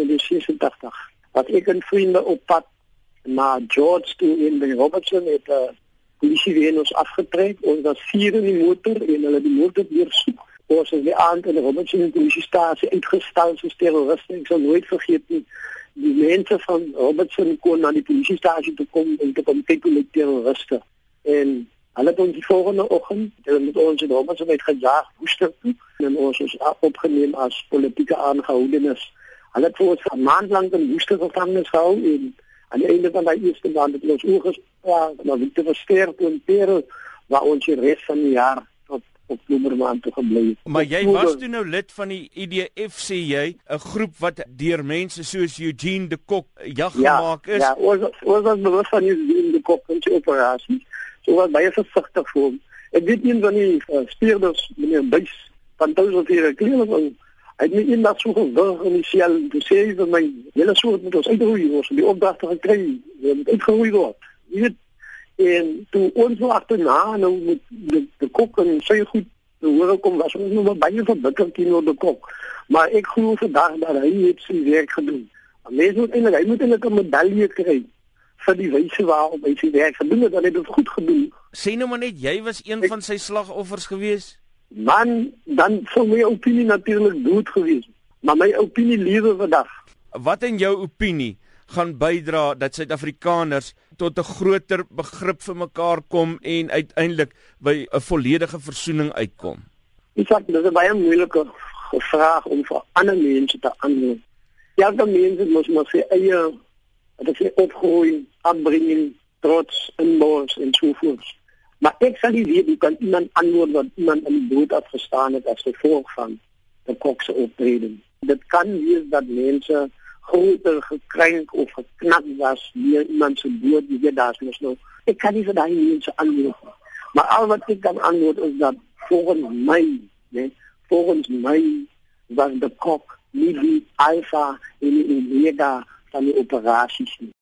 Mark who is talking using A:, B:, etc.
A: in die 86. Wat ek en vriende op pad na George toe in die Robertson het uh, polisie weer ons afgetrek. Ons was vier in die motor en hulle die motor weer soek. Ons het die aand in die Robertson polisiestasie uitgestal so terroriste. Ek sal nooit vergeet nie die mense van Robertson kon na die polisiestasie toe kom en te kom kyk hoe die terroriste en Hulle het ons die volgende oggend, hulle met ons in Robertson uit gejaag, woester toe en ons is opgeneem as politieke aangehoudenis. Hulle het vir ons 'n maand lank in woester gevangenis gehou en aan die einde van daai eerste maand het ons oorgespraak na Victor Verster en Pero waar ons die res van die jaar tot Oktober maand toe gebly het.
B: Maar jy was toe nou lid van die IDF sê jy, 'n groep wat deur mense soos Eugene de Kok jag
A: ja,
B: gemaak is.
A: Ja, ons ons was bewus van Eugene de Kok en sy operasie. So was baie versigtig vir hom. Ek weet nie van die uh, speerders meneer Buys van duisend hier hy het nie eendag so gewig in die sel te sê vir my hele soort met ons uitroei ons die opdragte gekry het uitgeroei word. Jy weet en toe ons nou agterna nou met die, die kok en sy goed hoor kom was ons nog baie verbitterd teenoor die kok. Maar ek glo vandag dat hy het sy werk gedoen. Mense moet eintlik hy moet eintlik 'n medalje kry vir die wyse waarop hy sy werk gedoen het, dat hy dit goed gedoen.
B: Sê nou maar net jy was een ek, van sy slagoffers gewees.
A: Man, dan sou my opinie natuurlik dood gewees. Maar my opinie lewe vandag.
B: Wat in jou opinie gaan bydra dat Suid-Afrikaners tot 'n groter begrip vir mekaar kom en uiteindelik by 'n volledige versoening uitkom?
A: Ek sê dit is 'n baie moeilike vraag om vir ander mense te antwoord. Ja, dan mense moet maar sê eie dat ek opgroei, aanbringing, trots en mors en so voort. Maar ek sal nie weet hoe kan iemand antwoord wat iemand in die dood afgestaan het as gevolg van die kokse optreden. Dit kan wees dat mense groter gekrenk of geknak was deur iemand se dood, jy weet daar's mos nou. Ek kan nie vir daai mense antwoord. Maar al wat ek kan antwoord is dat volgens my, nee, volgens my was die kok nie die alfa en die omega van die operaties nie.